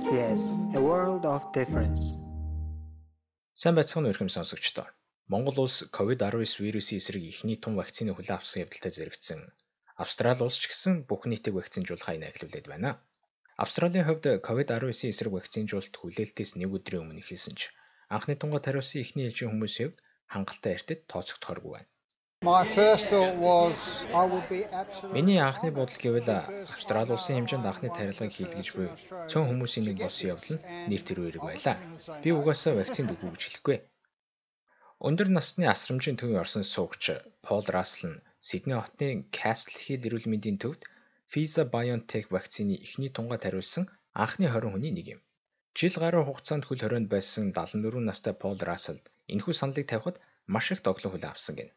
SBS A World of Difference. Сайн байцгаана уу ихэм сонсогчдоо. Монгол улс COVID-19 вирусын эсрэг эхний тун вакцины хүлээн авсан явдалтай зэрэгцсэн. Австрали улс ч гэсэн бүх нийтийг вакцинжуулах хаяна эхлүүлээд байна. Австралийн хувьд COVID-19 эсрэг вакцинжуулалт хүлээлтээс нэг өдрийн өмнө эхэлсэн ч анхны тунгаа тариулсан эхний ээлжийн хүмүүсийн хувьд хангалттай эртэд тооцогдохоргүй байна. Миний анхны бодол гэвэл Австрали улсын хэмжээнд анхны тарилгыг хийлгэж буй цөөн хүмүүсийн нэг болсон явдал нь тэрүү эрг байлаа. Би угаасаа вакцинд үгүй гэж хэлэхгүй. Өндөр насны асрамжийн төвийн орсон суугч Пол Рассел нь Сидней хотын Castle Hill эрүүл мэндийн төвд Pfizer BioNTech вакцины эхний тунгаа тариулсан анхны 20 хүний нэг юм. Жил гаруй хугацаанд хөл хорионд байсан 74 настай Пол Рассел энэхүү саналыг тавихад маш их тоглох хүлээн авсан гэнэ.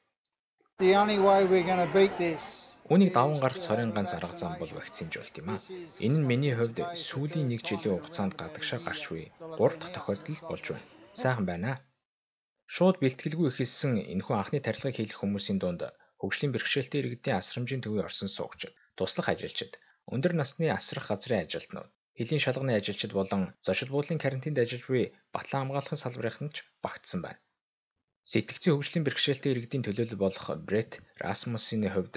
The only way we're going to beat this. Үүнийг даван гарах цорын ганц арга зам бол вакцинжуулалт юм аа. Энэ нь миний хувьд сүүлийн нэг жилийн хугацаанд гадагшаа гарч буй 3 дахь тохиолдол болж байна. Сайхан байна аа. Шууд бэлтгэлгүй эхэлсэн энэхүү анхны тарилгыг хийх хүмүүсийн дунд хөгжлийн бэрхшээлтэй иргэдийн асрамжийн төвийн орсон суугч, туслах ажилчид, өндөр насны асрах газрын ажилтнууд, хөлийн шалганы ажилчид болон зочид буудлын карантинд ажиллаж буй батлан хамгаалахын салбарын ч багтсан байна. Сэтгцийн хөгжлийн бэрхшээлтэй иргэдийн төлөөлөл болох Брет Расмуссийн хувьд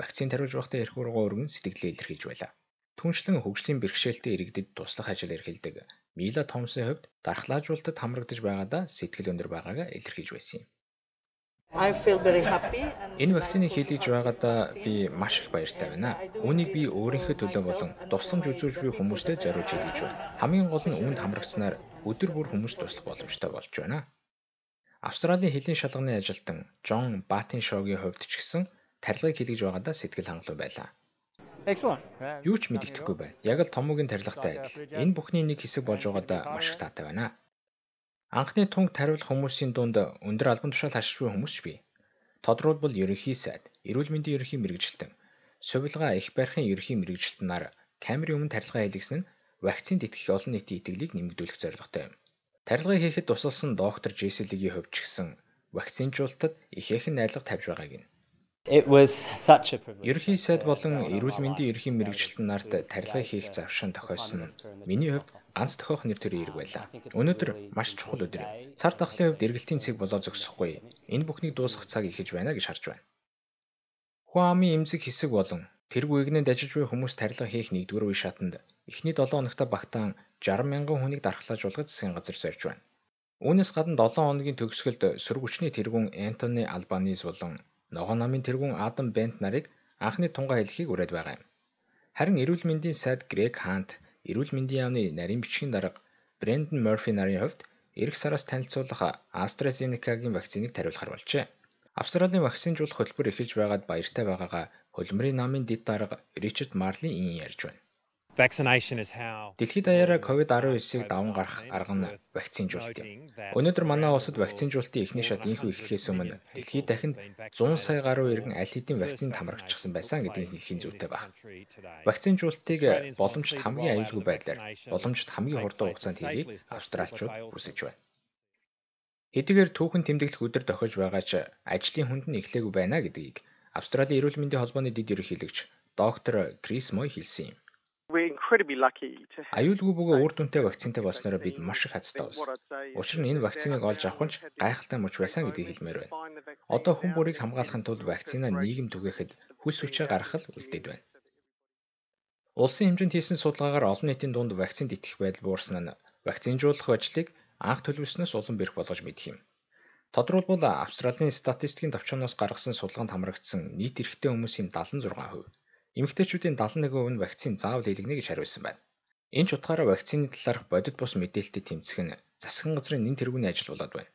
вакцин тариулж байхдаа эрх ургуу өргөн сэтгэлээ илэрхийлж байлаа. Түншлэн хөгжлийн бэрхшээлтэй иргэдэд туслах ажил эрхэлдэг Мила Томсын хувьд дархлаажуулалтад хамрагдаж байгаадаа сэтгэл өндөр байгаагаа илэрхийлж байсан юм. Энэ вакциныг хийлгэж байгаадаа би маш их баяртай байна. Үүнийг би өөрийнхөө төлөө болон тусламж үзүүлж буй хүмүүстээ зориулж хийлгэж байна. Хамгийн гол нь үүнд хамрагцсанаар өдөр бүр хүмүүс туслах боломжтой болж байна. Австралийн хөлийн шалганы ажилтан Жон Батын шоугийн хувьд ч гэсэн тарилгыг хийлгэж байгаадаа сэтгэл хангалуун байлаа. Юу ч мэддэхгүй байна. Яг л томоогийн тарилгатай адил. Энэ бүхний нэг хэсэг болж байгаадаа маш их таатай байна. Анхны тунг тариулах хүмүүсийн дунд өндөр албан тушаал хашиж буй хүмүүс бий. Тодруулбал ерөнхий сайд, эрүүл мэндийн ерөнхий мэрэгжилтэн, сувилгаа их барихын ерөнхий мэрэгжилтэн нар камерын өмнө тарилгаа хийлгэсэн нь вакцинд итгэх олон нийтийн итгэлийг нэмэгдүүлэх зорилготой юм. Тарилгаа хийхэд тусалсан доктор Джеселигийн хувьд ч гэсэн вакцинжуулалтад ихээхэн найдлага тавьж байгааг нь. Ерөнхий сайд болон эрүүл мэндийн ерөнхий мэрэгжилтэн нарт тарилгаа хийх завшин тохиолсон нь миний хувьд ганц тохиох нэр төрийн эрг байлаа. Өнөөдөр маш чухал өдөр. Цар тахлын хувьд эргэлтийн цэг болоо зогсохгүй. Энэ бүхнийг дуусгах цаг ихэж байна гэж харж байна. Хуами эмзэг хэсэг болон тэргүй игнэнд ажиллаж буй хүмүүс тарилга хийх нэгдүгээр үе шатанд эхний 7 хоногт багтаан 60 мянган хүнийг дархлаажуулгад засгийн газар зорж байна. Үүнээс гадна 7 хоногийн төгсгөлд сөрөг хүчний тэргүүн Антони Албанис болон ногоон намын тэргүүн Адам Бент нарыг анхны тунгаа хэлхийг ураад байгаа юм. Харин эрүүл мэндийн сайд Грег Хант эрүүл мэндийн яамны нарийн бичгийн дарга Брэндон Морфи нарын хувьд эх сараас танилцуулах AstraZeneca-гийн вакциныг тариулахар болжээ. Австралийн вакцинжуулах хөтөлбөр эхэлж байгаад баяртай байгаагаа хөлмөрийн намын дид дарга Ричард Марли ин ярьж байна. Vaccination is how Дэлхийд даяараа COVID-19-ийг даван гарах арга нь вакцинжуулалт юм. Өнөөдөр манай улсад вакцинжуулалтын эхний шат инхүү эхлэхээс өмнө дэлхийд дахинд 100 сая гаруй иргэн аль хэдийн вакцинд хамрагдчихсан байсан гэдгийг хэлхийн зүйтэй байна. Вакцинжуулалтыг боломжит хамгийн аюулгүй байдлаар боломжит хамгийн хурдан хугацаанд хийхийг австралчууд хүсэж байна. Хэдийгээр түүхэн тэмдэглэх өдөр тохиож байгаа ч ажлын хүнд нь эхлээгүй байна гэдгийг Австралийн эрүүл мэндийн холбооны дэд ерөнхийлөгч доктор Крис Мой хэлсэн юм. We're incredibly lucky to have Аюулгүй бөгөө үр дүнтэй вакцинтай болсноор бид маш их хацтай болсон. Учир нь энэ вакциныг олж авах нь гайхалтай мөч байсан гэдгийг хэлмээр байна. Одоо хүн бүрийг хамгаалахын тулд вакцина нийгэм түгээхэд хүс хүчээ гаргах л үлдээд байна. Улсын хэмжээнд хийсэн судалгаагаар олон нийтийн дунд вакцинд итгэх байдал буурсан нь вакцинжуулах ажлыг анх төлөвлөснөөс улам бэрх болгож мэдэх юм. Тодорхойлбол Австралийн статистикийн товчооноос гаргасан судалгаанд хамрагдсан нийт эрэгтэй хүмүүсийн 76%, эмэгтэйчүүдийн 71% нь вакцин заавал хийлгэнэ гэж хариулсан байна. Энэ ч утгаараа вакцины талаарх бодит бус мэдээлэлтэй тэмцэх нь засгийн газрын нэн тэргүүний ажил болоод байна.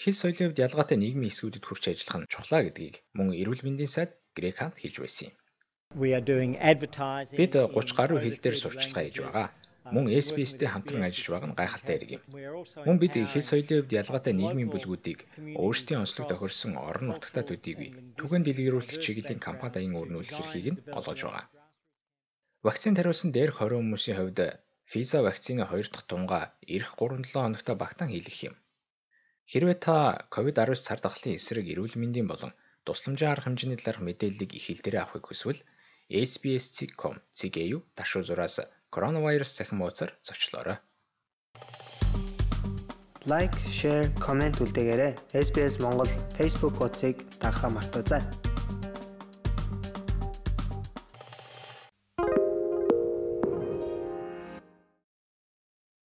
Хил соёлын хувьд ялгаатай нийгмийн хэсгүүдэд хүрч ажиллах нь чухлаа гэдгийг мөн эрүүл мэндийн сайд Грег Хант хэлж байсан юм. Бид 30 гаруй хил дээр сурчлагаа хийж байгаа. Мөн SBS-тэй хамтран ажиллаж байгаа нь гайхалтай хэрэг юм. Мөн бид хэл соёлын хувьд ялгаатай нийгмийн бүлгүүдийг өөрсдийн онцлог тохирсон орон нутагтаа төдийгүй түгээн дэлгэрүүлэх чиглэлийн компани даян өрнүүлэх эрхийг нь олгож байгаа. Вакцин тариулсан дээрх 20 хүмүүсийн хувьд Pfizer вакцины 2 дахь тунгаа эх 3-7 хоногт багтаан хийлгэх юм. Хэрвээ та COVID-19 цар тахлын эсрэг эрүүл мэндийн болон тусламжийн арга хэмжээний талаарх мэдээллийг их хэл дээр авахыг хүсвэл SBS.com.cg-ийг дашуу зураас коронавирус цахим хуудасаар зочлоорой. Лайк, share, comment үлдээгээрэй. SBS Монгол Facebook хуудсыг дагахаа мартаоцай.